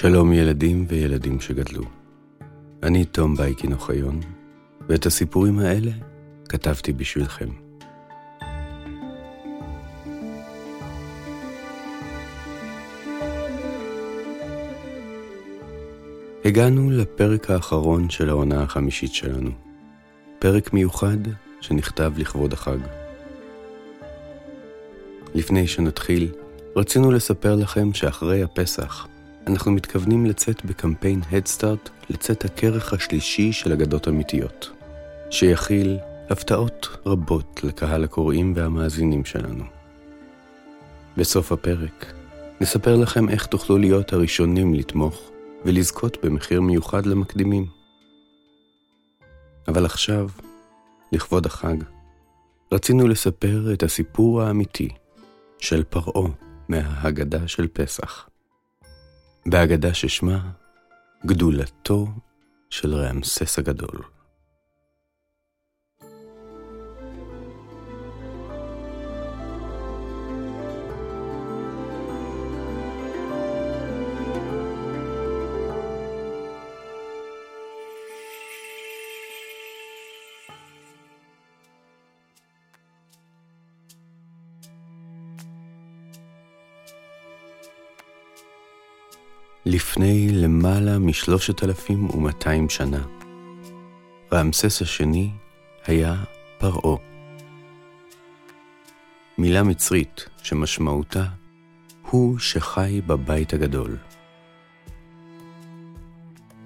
שלום ילדים וילדים שגדלו. אני תום בייקין אוחיון, ואת הסיפורים האלה כתבתי בשבילכם. הגענו לפרק האחרון של העונה החמישית שלנו. פרק מיוחד שנכתב לכבוד החג. לפני שנתחיל, רצינו לספר לכם שאחרי הפסח, אנחנו מתכוונים לצאת בקמפיין הדסטארט לצאת הכרך השלישי של אגדות אמיתיות, שיכיל הפתעות רבות לקהל הקוראים והמאזינים שלנו. בסוף הפרק נספר לכם איך תוכלו להיות הראשונים לתמוך ולזכות במחיר מיוחד למקדימים. אבל עכשיו, לכבוד החג, רצינו לספר את הסיפור האמיתי של פרעה מההגדה של פסח. בהגדה ששמה גדולתו של רעמסס הגדול. לפני למעלה משלושת אלפים ומאתיים שנה. רעמסס השני היה פרעה. מילה מצרית שמשמעותה הוא שחי בבית הגדול.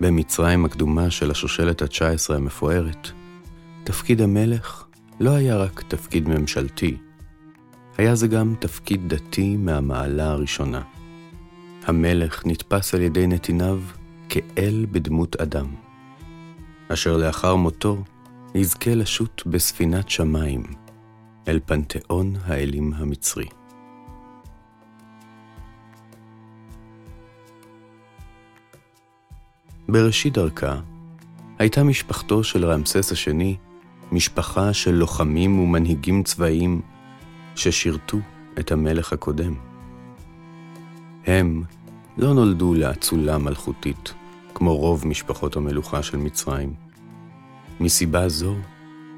במצרים הקדומה של השושלת התשע עשרה המפוארת, תפקיד המלך לא היה רק תפקיד ממשלתי, היה זה גם תפקיד דתי מהמעלה הראשונה. המלך נתפס על ידי נתיניו כאל בדמות אדם, אשר לאחר מותו יזכה לשוט בספינת שמיים אל פנתיאון האלים המצרי. בראשית דרכה הייתה משפחתו של רמסס השני משפחה של לוחמים ומנהיגים צבאיים ששירתו את המלך הקודם. הם לא נולדו לאצולה מלכותית, כמו רוב משפחות המלוכה של מצרים. מסיבה זו,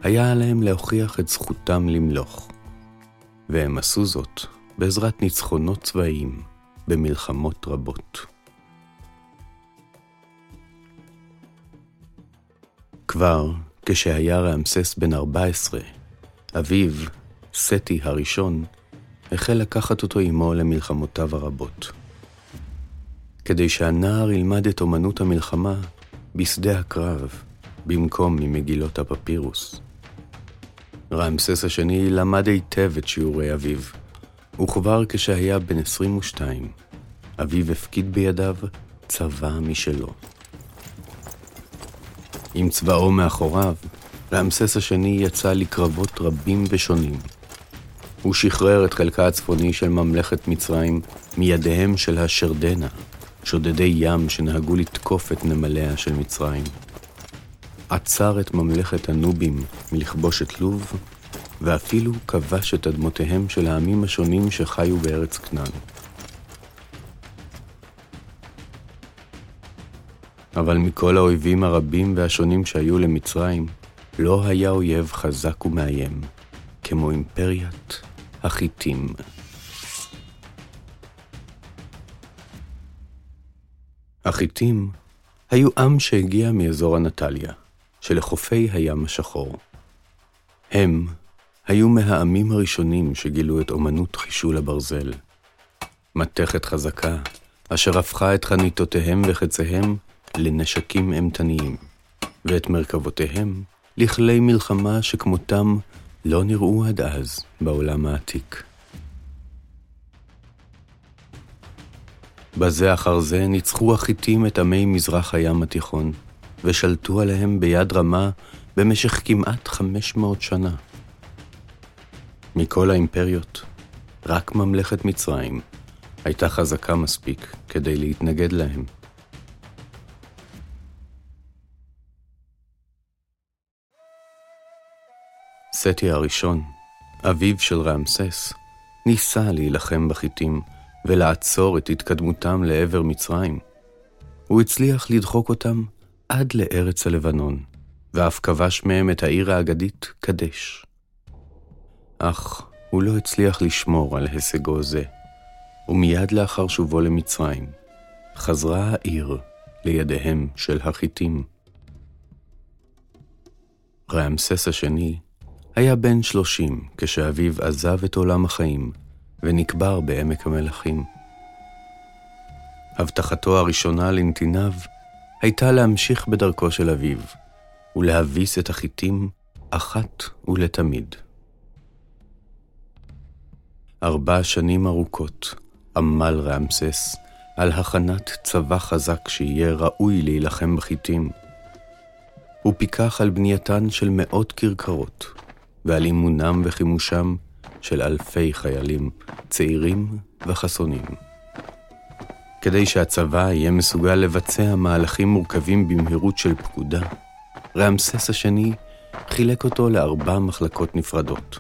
היה עליהם להוכיח את זכותם למלוך, והם עשו זאת בעזרת ניצחונות צבאיים במלחמות רבות. כבר כשהיה רעמסס בן 14, אביו, סטי הראשון, החל לקחת אותו עמו למלחמותיו הרבות. כדי שהנער ילמד את אומנות המלחמה בשדה הקרב, במקום ממגילות הפפירוס. רמסס השני למד היטב את שיעורי אביו, וכבר כשהיה בן 22, אביו הפקיד בידיו צבא משלו. עם צבאו מאחוריו, רמסס השני יצא לקרבות רבים ושונים. הוא שחרר את חלקה הצפוני של ממלכת מצרים מידיהם של השרדנה, שודדי ים שנהגו לתקוף את נמליה של מצרים. עצר את ממלכת הנובים מלכבוש את לוב, ואפילו כבש את אדמותיהם של העמים השונים שחיו בארץ כנען. אבל מכל האויבים הרבים והשונים שהיו למצרים, לא היה אויב חזק ומאיים, כמו אימפריית החיטים. החיטים היו עם שהגיע מאזור אנטליה, שלחופי הים השחור. הם היו מהעמים הראשונים שגילו את אומנות חישול הברזל. מתכת חזקה, אשר הפכה את חניתותיהם וחציהם לנשקים אימתניים, ואת מרכבותיהם לכלי מלחמה שכמותם לא נראו עד אז בעולם העתיק. בזה אחר זה ניצחו החיטים את עמי מזרח הים התיכון, ושלטו עליהם ביד רמה במשך כמעט 500 שנה. מכל האימפריות, רק ממלכת מצרים הייתה חזקה מספיק כדי להתנגד להם. סטי הראשון, אביו של רעמסס, ניסה להילחם בחיטים ולעצור את התקדמותם לעבר מצרים, הוא הצליח לדחוק אותם עד לארץ הלבנון, ואף כבש מהם את העיר האגדית קדש. אך הוא לא הצליח לשמור על הישגו זה, ומיד לאחר שובו למצרים, חזרה העיר לידיהם של החיתים. רעמסס השני היה בן שלושים כשאביו עזב את עולם החיים ונקבר בעמק המלכים. הבטחתו הראשונה לנתיניו הייתה להמשיך בדרכו של אביו ולהביס את החיתים אחת ולתמיד. ארבע שנים ארוכות עמל רעמסס על הכנת צבא חזק שיהיה ראוי להילחם בחיתים. הוא פיקח על בנייתן של מאות כרכרות, ועל אימונם וחימושם של אלפי חיילים, צעירים וחסונים. כדי שהצבא יהיה מסוגל לבצע מהלכים מורכבים במהירות של פקודה, רעמסס השני חילק אותו לארבע מחלקות נפרדות,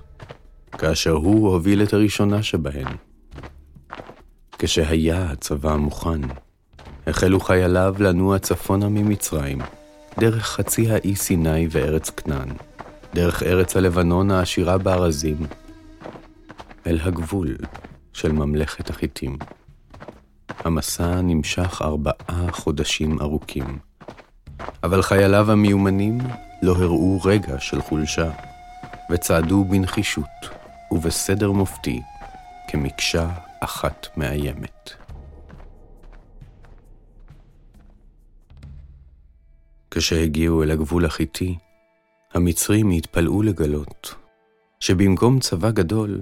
כאשר הוא הוביל את הראשונה שבהן. כשהיה הצבא מוכן, החלו חייליו לנוע צפונה ממצרים, דרך חצי האי סיני וארץ כנען, דרך ארץ הלבנון העשירה בארזים, אל הגבול של ממלכת החיתים. המסע נמשך ארבעה חודשים ארוכים, אבל חייליו המיומנים לא הראו רגע של חולשה, וצעדו בנחישות ובסדר מופתי כמקשה אחת מאיימת. כשהגיעו אל הגבול החיתי, המצרים התפלאו לגלות שבמקום צבא גדול,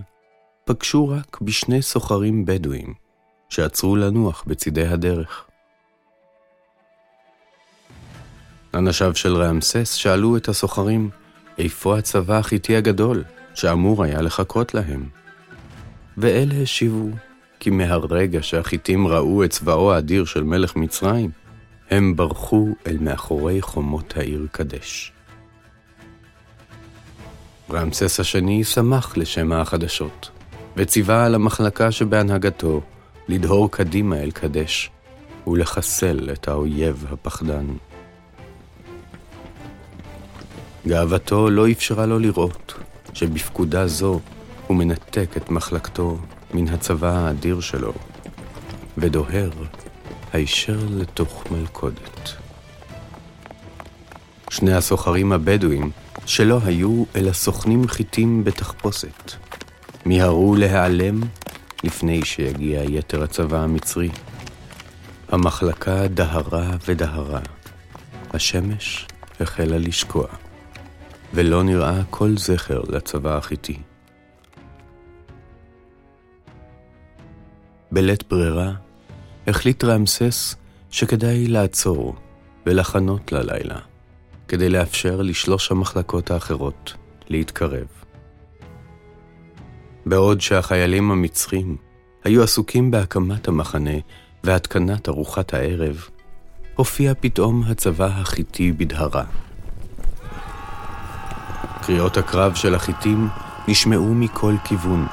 פגשו רק בשני סוחרים בדואים שעצרו לנוח בצידי הדרך. אנשיו של רעמסס שאלו את הסוחרים, איפה הצבא החיתי הגדול שאמור היה לחכות להם? ואלה השיבו, כי מהרגע שהחיתים ראו את צבאו האדיר של מלך מצרים, הם ברחו אל מאחורי חומות העיר קדש. רמסס השני שמח לשמע החדשות, וציווה על המחלקה שבהנהגתו לדהור קדימה אל קדש, ולחסל את האויב הפחדן. גאוותו לא אפשרה לו לראות שבפקודה זו הוא מנתק את מחלקתו מן הצבא האדיר שלו, ודוהר הישר לתוך מלכודת. שני הסוחרים הבדואים, שלא היו אלא סוכנים חיטים בתחפושת, מיהרו להיעלם לפני שיגיע יתר הצבא המצרי. המחלקה דהרה ודהרה, השמש החלה לשקוע, ולא נראה כל זכר לצבא החיטי. בלית ברירה, החליט רמסס שכדאי לעצור ולחנות ללילה, כדי לאפשר לשלוש המחלקות האחרות להתקרב. בעוד שהחיילים המצרים היו עסוקים בהקמת המחנה והתקנת ארוחת הערב, הופיע פתאום הצבא החיתי בדהרה. קריאות הקרב של החיטים נשמעו מכל כיוון,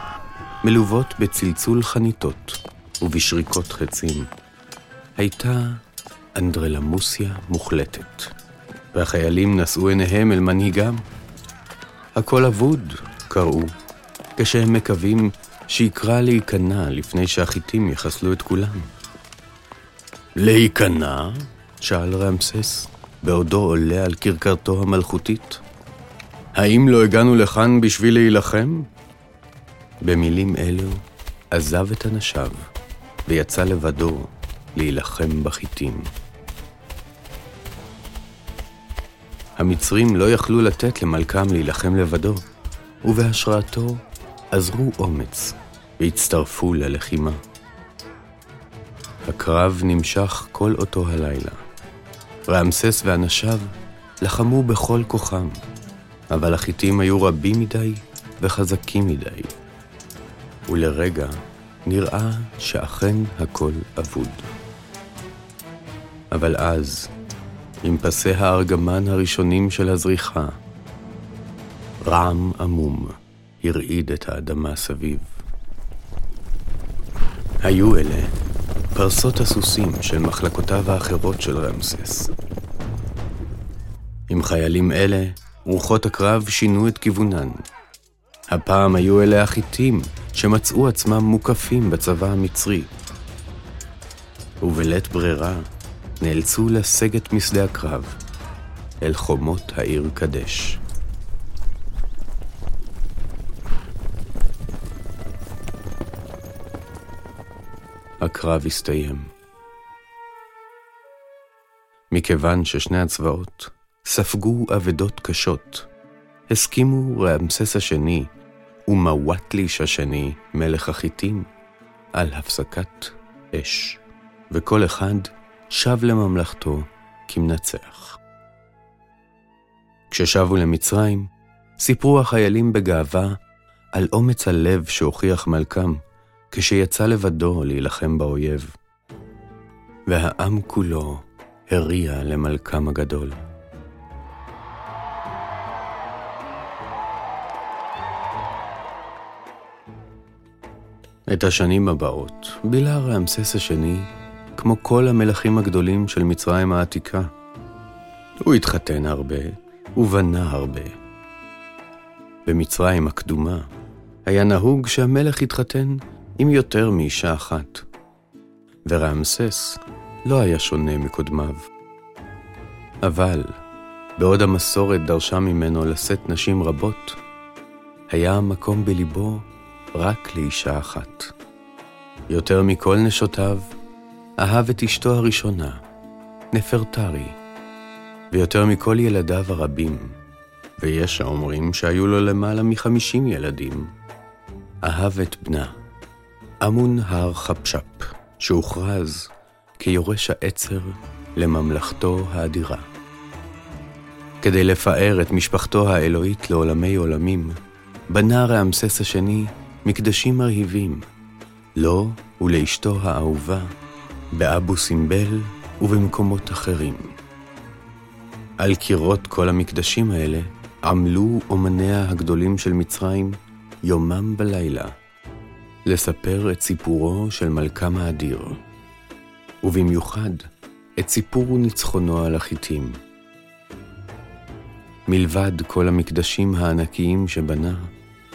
מלוות בצלצול חניתות ובשריקות חצים. הייתה אנדרלמוסיה מוחלטת, והחיילים נשאו עיניהם אל מנהיגם. הכל אבוד, קראו, כשהם מקווים שיקרא להיכנע לפני שהחיטים יחסלו את כולם. להיכנע? שאל רמסס, בעודו עולה על כרכרתו המלכותית. האם לא הגענו לכאן בשביל להילחם? במילים אלו עזב את אנשיו ויצא לבדו להילחם בחיטים. המצרים לא יכלו לתת למלכם להילחם לבדו, ובהשראתו עזרו אומץ והצטרפו ללחימה. הקרב נמשך כל אותו הלילה. רעמסס ואנשיו לחמו בכל כוחם, אבל החיטים היו רבים מדי וחזקים מדי. ולרגע נראה שאכן הכל אבוד. אבל אז, עם פסי הארגמן הראשונים של הזריחה, רעם עמום הרעיד את האדמה סביב. היו אלה פרסות הסוסים של מחלקותיו האחרות של רמסס. עם חיילים אלה, רוחות הקרב שינו את כיוונן. הפעם היו אלה החיטים שמצאו עצמם מוקפים בצבא המצרי. ובלית ברירה נאלצו לסגת משדה הקרב אל חומות העיר קדש. הקרב הסתיים. מכיוון ששני הצבאות ספגו אבדות קשות, הסכימו רעמסס השני ומוואטליש השני, מלך החיטים, על הפסקת אש, וכל אחד שב לממלכתו כמנצח. כששבו למצרים, סיפרו החיילים בגאווה על אומץ הלב שהוכיח מלכם כשיצא לבדו להילחם באויב. והעם כולו הריע למלכם הגדול. את השנים הבאות בילה רעמסס השני כמו כל המלכים הגדולים של מצרים העתיקה. הוא התחתן הרבה ובנה הרבה. במצרים הקדומה היה נהוג שהמלך התחתן עם יותר מאישה אחת, ורעמסס לא היה שונה מקודמיו. אבל, בעוד המסורת דרשה ממנו לשאת נשים רבות, היה המקום בליבו רק לאישה אחת. יותר מכל נשותיו, אהב את אשתו הראשונה, נפרטרי, ויותר מכל ילדיו הרבים, ויש האומרים שהיו לו למעלה מחמישים ילדים, אהב את בנה, אמון הר חפשפ, שהוכרז כיורש העצר לממלכתו האדירה. כדי לפאר את משפחתו האלוהית לעולמי עולמים, בנה רעמסס השני מקדשים מרהיבים, לו ולאשתו האהובה, באבו סימבל ובמקומות אחרים. על קירות כל המקדשים האלה עמלו אומניה הגדולים של מצרים יומם בלילה, לספר את סיפורו של מלכם האדיר, ובמיוחד את סיפור ניצחונו על החיטים. מלבד כל המקדשים הענקיים שבנה,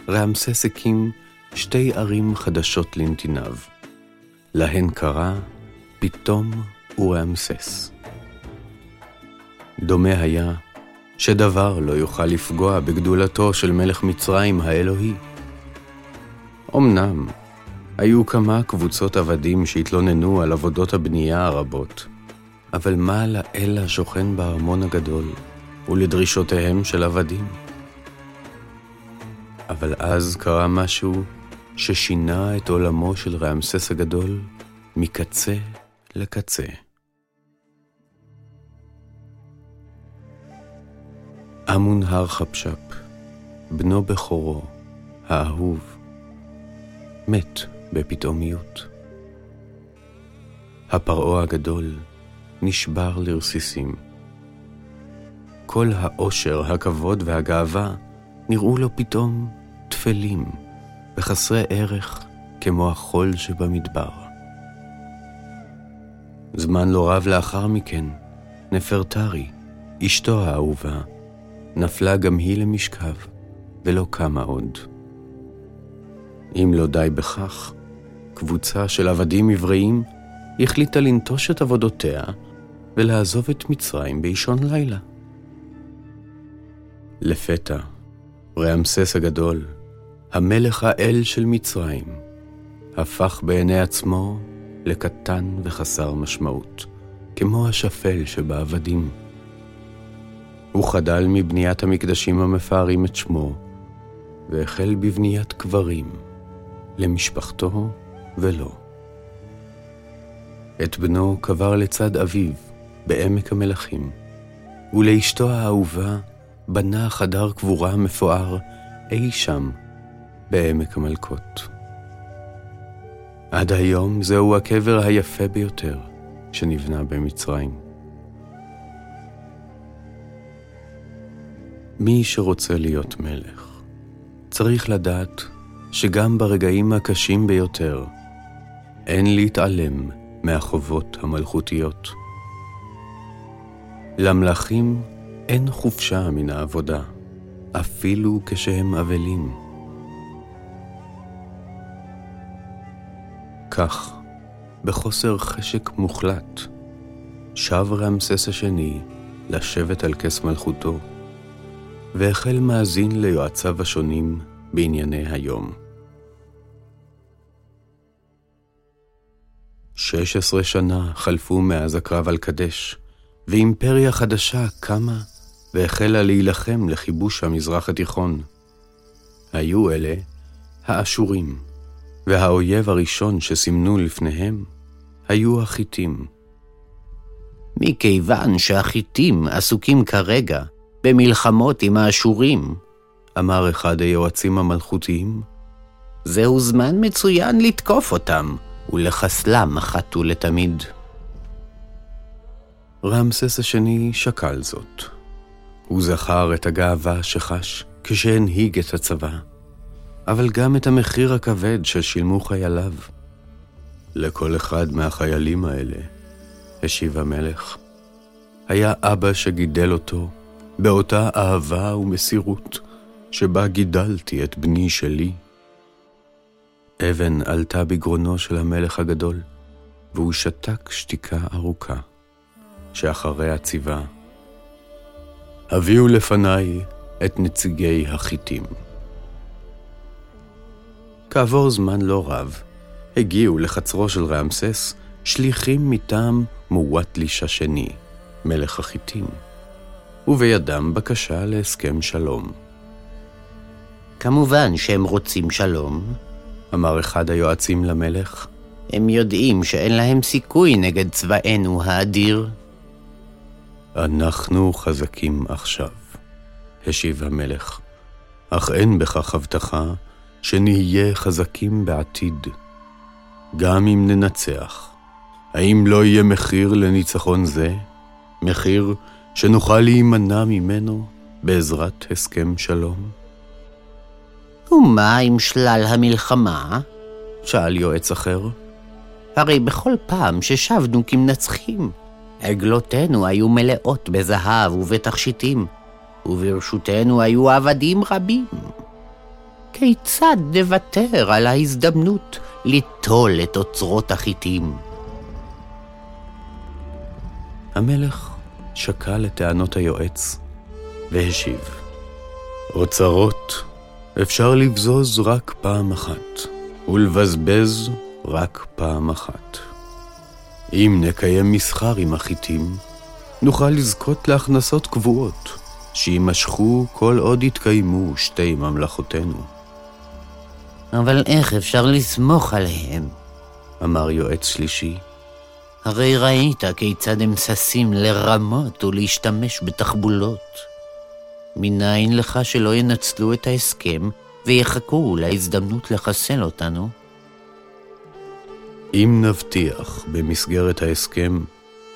רעמסס הקים שתי ערים חדשות לנתיניו. להן קרא פתאום ורעמסס. דומה היה שדבר לא יוכל לפגוע בגדולתו של מלך מצרים האלוהי. אמנם, היו כמה קבוצות עבדים שהתלוננו על עבודות הבנייה הרבות, אבל מה לאל השוכן בארמון הגדול ולדרישותיהם של עבדים? אבל אז קרה משהו ששינה את עולמו של רעמסס הגדול מקצה לקצה. אמון הר חפשפ, בנו בכורו, האהוב, מת בפתאומיות. הפרעה הגדול נשבר לרסיסים. כל העושר, הכבוד והגאווה נראו לו פתאום טפלים. וחסרי ערך כמו החול שבמדבר. זמן לא רב לאחר מכן, נפרטרי, אשתו האהובה, נפלה גם היא למשכב, ולא קמה עוד. אם לא די בכך, קבוצה של עבדים עבריים החליטה לנטוש את עבודותיה ולעזוב את מצרים באישון לילה. לפתע, רעמסס הגדול, המלך האל של מצרים, הפך בעיני עצמו לקטן וחסר משמעות, כמו השפל שבעבדים. הוא חדל מבניית המקדשים המפארים את שמו, והחל בבניית קברים, למשפחתו ולו. את בנו קבר לצד אביו, בעמק המלכים, ולאשתו האהובה בנה חדר קבורה מפואר אי שם בעמק המלכות. עד היום זהו הקבר היפה ביותר שנבנה במצרים. מי שרוצה להיות מלך, צריך לדעת שגם ברגעים הקשים ביותר אין להתעלם מהחובות המלכותיות. למלכים אין חופשה מן העבודה, אפילו כשהם אבלים. כך, בחוסר חשק מוחלט, שב רמסס השני לשבת על כס מלכותו, והחל מאזין ליועציו השונים בענייני היום. שש עשרה שנה חלפו מאז הקרב על קדש, ואימפריה חדשה קמה והחלה להילחם לכיבוש המזרח התיכון. היו אלה האשורים, והאויב הראשון שסימנו לפניהם היו החיטים. מכיוון שהחיטים עסוקים כרגע במלחמות עם האשורים, אמר אחד היועצים המלכותיים, זהו זמן מצוין לתקוף אותם ולחסלם אחת ולתמיד. רמסס השני שקל זאת. הוא זכר את הגאווה שחש כשהנהיג את הצבא, אבל גם את המחיר הכבד ששילמו חייליו. לכל אחד מהחיילים האלה, השיב המלך, היה אבא שגידל אותו באותה אהבה ומסירות שבה גידלתי את בני שלי. אבן עלתה בגרונו של המלך הגדול, והוא שתק שתיקה ארוכה, שאחריה ציווה, הביאו לפניי את נציגי החיטים. כעבור זמן לא רב, הגיעו לחצרו של רעמסס שליחים מטעם מוואטליש השני, מלך החיטים, ובידם בקשה להסכם שלום. כמובן שהם רוצים שלום, אמר אחד היועצים למלך. הם יודעים שאין להם סיכוי נגד צבאנו האדיר. אנחנו חזקים עכשיו, השיב המלך, אך אין בכך הבטחה שנהיה חזקים בעתיד. גם אם ננצח, האם לא יהיה מחיר לניצחון זה? מחיר שנוכל להימנע ממנו בעזרת הסכם שלום? ומה עם שלל המלחמה? שאל יועץ אחר. הרי בכל פעם ששבנו כמנצחים, עגלותינו היו מלאות בזהב ובתכשיטים, וברשותנו היו עבדים רבים. כיצד נוותר על ההזדמנות ליטול את אוצרות החיטים? המלך שקל את טענות היועץ והשיב, אוצרות אפשר לבזוז רק פעם אחת, ולבזבז רק פעם אחת. אם נקיים מסחר עם החיטים, נוכל לזכות להכנסות קבועות, שיימשכו כל עוד יתקיימו שתי ממלכותינו. אבל איך אפשר לסמוך עליהם? אמר יועץ שלישי. הרי ראית כיצד הם ששים לרמות ולהשתמש בתחבולות. מניין לך שלא ינצלו את ההסכם ויחכו להזדמנות לחסל אותנו? אם נבטיח במסגרת ההסכם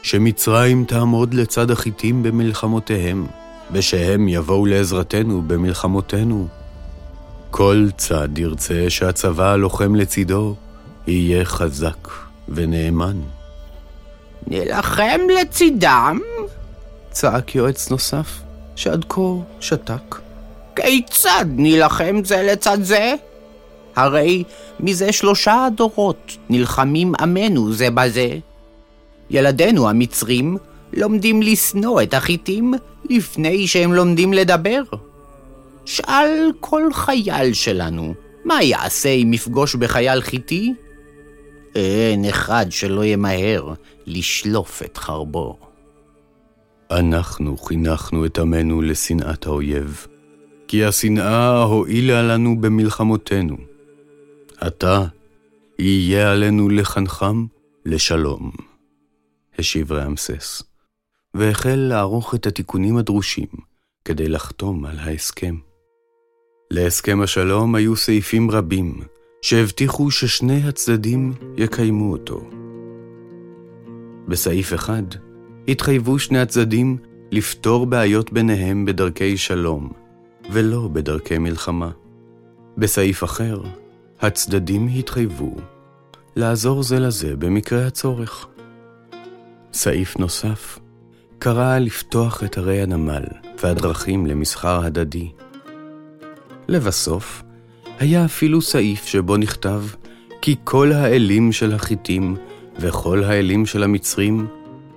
שמצרים תעמוד לצד החיטים במלחמותיהם, ושהם יבואו לעזרתנו במלחמותינו, כל צד ירצה שהצבא הלוחם לצידו יהיה חזק ונאמן. נלחם לצידם? צעק יועץ נוסף. שעד כה שתק. כיצד נילחם זה לצד זה? הרי מזה שלושה דורות נלחמים עמנו זה בזה. ילדינו המצרים לומדים לשנוא את החיטים לפני שהם לומדים לדבר. שאל כל חייל שלנו, מה יעשה אם יפגוש בחייל חיטי? אין אחד שלא ימהר לשלוף את חרבו. אנחנו חינכנו את עמנו לשנאת האויב, כי השנאה הועילה לנו במלחמותינו. עתה יהיה עלינו לחנכם לשלום. השיב רעמסס, והחל לערוך את התיקונים הדרושים כדי לחתום על ההסכם. להסכם השלום היו סעיפים רבים, שהבטיחו ששני הצדדים יקיימו אותו. בסעיף אחד, התחייבו שני הצדדים לפתור בעיות ביניהם בדרכי שלום, ולא בדרכי מלחמה. בסעיף אחר, הצדדים התחייבו לעזור זה לזה במקרה הצורך. סעיף נוסף קרא לפתוח את ערי הנמל והדרכים למסחר הדדי. לבסוף, היה אפילו סעיף שבו נכתב כי כל האלים של החיטים וכל האלים של המצרים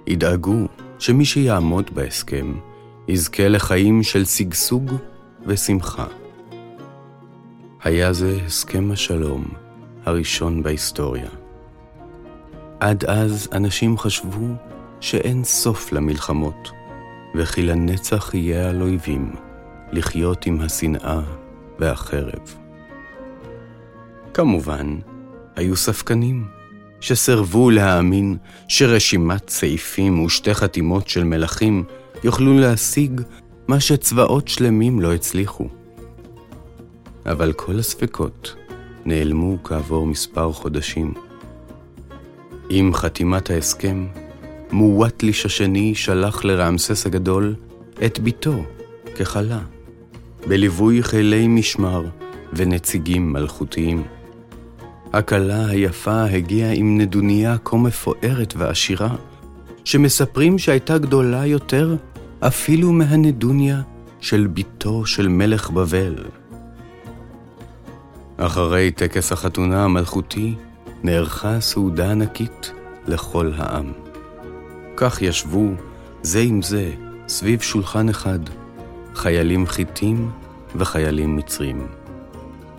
ידאגו שמי שיעמוד בהסכם יזכה לחיים של שגשוג ושמחה. היה זה הסכם השלום הראשון בהיסטוריה. עד אז אנשים חשבו שאין סוף למלחמות, וכי לנצח יהיה על אויבים לחיות עם השנאה והחרב. כמובן, היו ספקנים שסרבו להאמין שרשימת סעיפים ושתי חתימות של מלכים יוכלו להשיג מה שצבאות שלמים לא הצליחו. אבל כל הספקות נעלמו כעבור מספר חודשים. עם חתימת ההסכם, מואטליש השני שלח לרעמסס הגדול את בתו ככלה, בליווי חילי משמר ונציגים מלכותיים. הכלה היפה הגיעה עם נדוניה כה מפוארת ועשירה, שמספרים שהייתה גדולה יותר אפילו מהנדוניה של בתו של מלך בבל. אחרי טקס החתונה המלכותי, נערכה סעודה ענקית לכל העם. כך ישבו זה עם זה סביב שולחן אחד, חיילים חיטים וחיילים מצרים.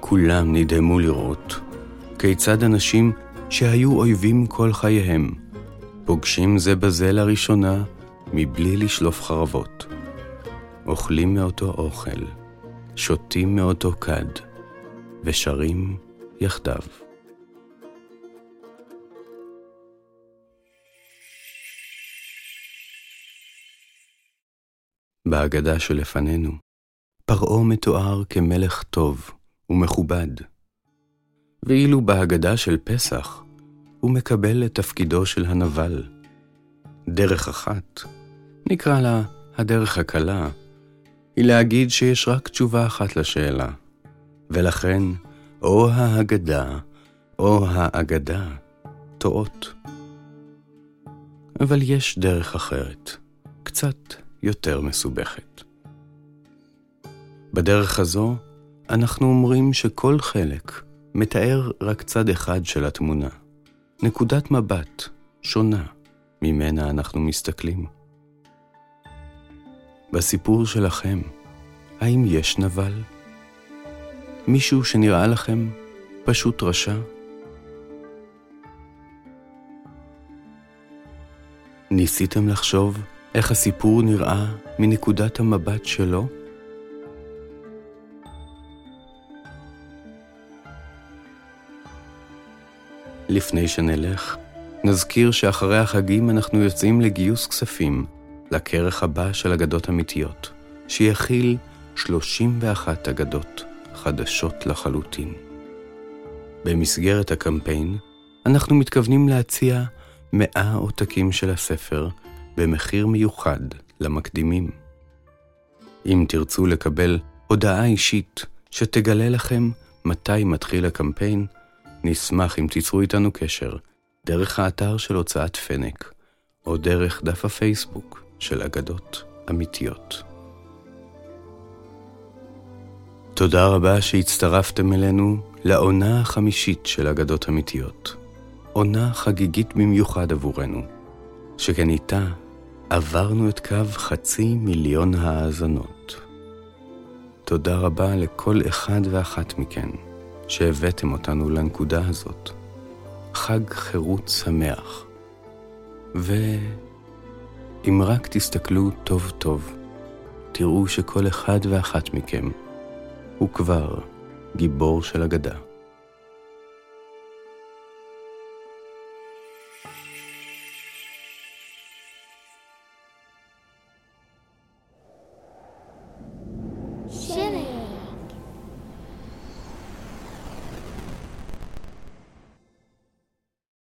כולם נדהמו לראות כיצד אנשים שהיו אויבים כל חייהם, פוגשים זה בזה לראשונה מבלי לשלוף חרבות. אוכלים מאותו אוכל, שותים מאותו כד, ושרים יחדיו. בהגדה שלפנינו, פרעה מתואר כמלך טוב ומכובד, ואילו בהגדה של פסח הוא מקבל את תפקידו של הנבל. דרך אחת, נקרא לה הדרך הקלה, היא להגיד שיש רק תשובה אחת לשאלה, ולכן או ההגדה או האגדה טועות. אבל יש דרך אחרת, קצת יותר מסובכת. בדרך הזו, אנחנו אומרים שכל חלק מתאר רק צד אחד של התמונה, נקודת מבט שונה ממנה אנחנו מסתכלים. בסיפור שלכם, האם יש נבל? מישהו שנראה לכם פשוט רשע? ניסיתם לחשוב איך הסיפור נראה מנקודת המבט שלו? לפני שנלך, נזכיר שאחרי החגים אנחנו יוצאים לגיוס כספים לכרך הבא של אגדות אמיתיות, שיכיל 31 אגדות חדשות לחלוטין. במסגרת הקמפיין, אנחנו מתכוונים להציע 100 עותקים של הספר במחיר מיוחד למקדימים. אם תרצו לקבל הודעה אישית שתגלה לכם מתי מתחיל הקמפיין, נשמח אם תיצרו איתנו קשר דרך האתר של הוצאת פנק, או דרך דף הפייסבוק של אגדות אמיתיות. תודה רבה שהצטרפתם אלינו לעונה החמישית של אגדות אמיתיות. עונה חגיגית במיוחד עבורנו, שכן איתה עברנו את קו חצי מיליון האזנות. תודה רבה לכל אחד ואחת מכן שהבאתם אותנו לנקודה הזאת. חג חירות שמח. ואם רק תסתכלו טוב טוב, תראו שכל אחד ואחת מכם הוא כבר גיבור של אגדה.